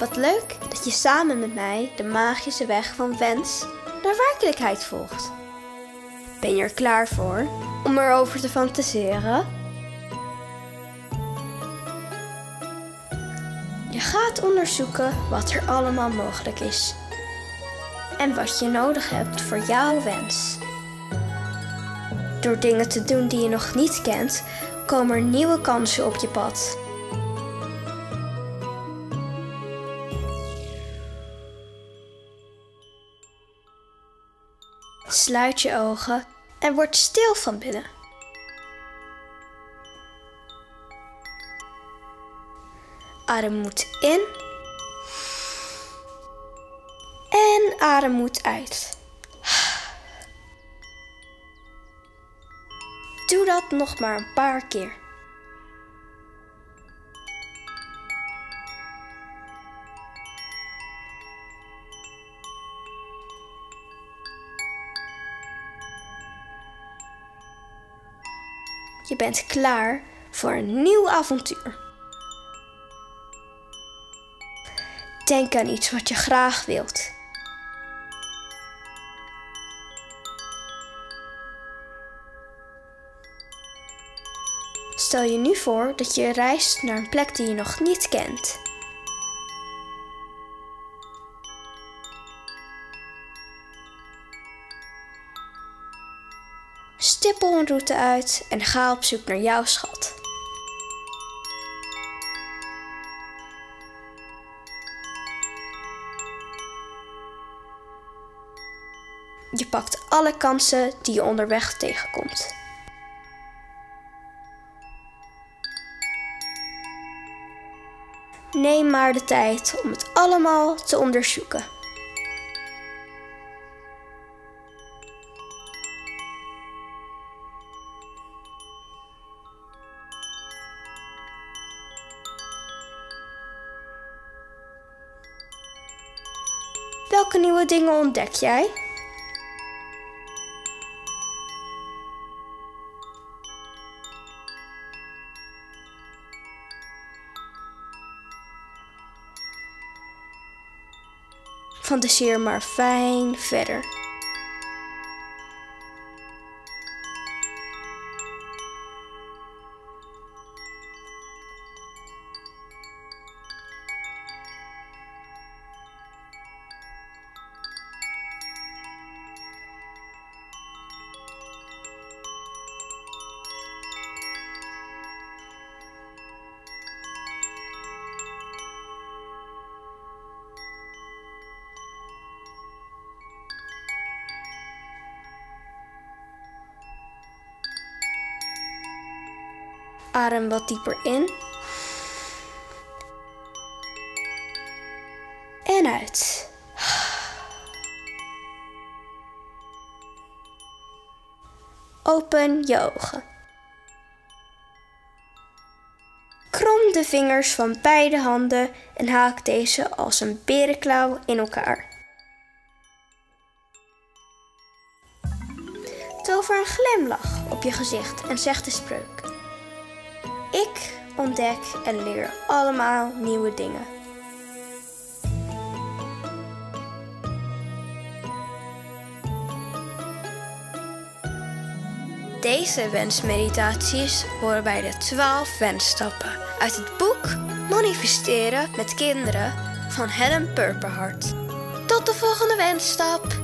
Wat leuk dat je samen met mij de magische weg van wens naar werkelijkheid volgt. Ben je er klaar voor om erover te fantaseren? Je gaat onderzoeken wat er allemaal mogelijk is en wat je nodig hebt voor jouw wens. Door dingen te doen die je nog niet kent, komen er nieuwe kansen op je pad. Sluit je ogen en word stil van binnen. Adem moet in en adem moet uit. Doe dat nog maar een paar keer. Je bent klaar voor een nieuw avontuur. Denk aan iets wat je graag wilt. Stel je nu voor dat je reist naar een plek die je nog niet kent. Stippel een route uit en ga op zoek naar jouw schat. Je pakt alle kansen die je onderweg tegenkomt. Neem maar de tijd om het allemaal te onderzoeken. Welke nieuwe dingen ontdek jij? Fantaseer maar fijn verder. Adem wat dieper in. En uit. Open je ogen. Krom de vingers van beide handen en haak deze als een berenklauw in elkaar. Tover een glimlach op je gezicht en zeg de spreuk. Ik ontdek en leer allemaal nieuwe dingen. Deze wensmeditaties horen bij de 12 wensstappen uit het boek Manifesteren met kinderen van Helen Purperhart. Tot de volgende wensstap!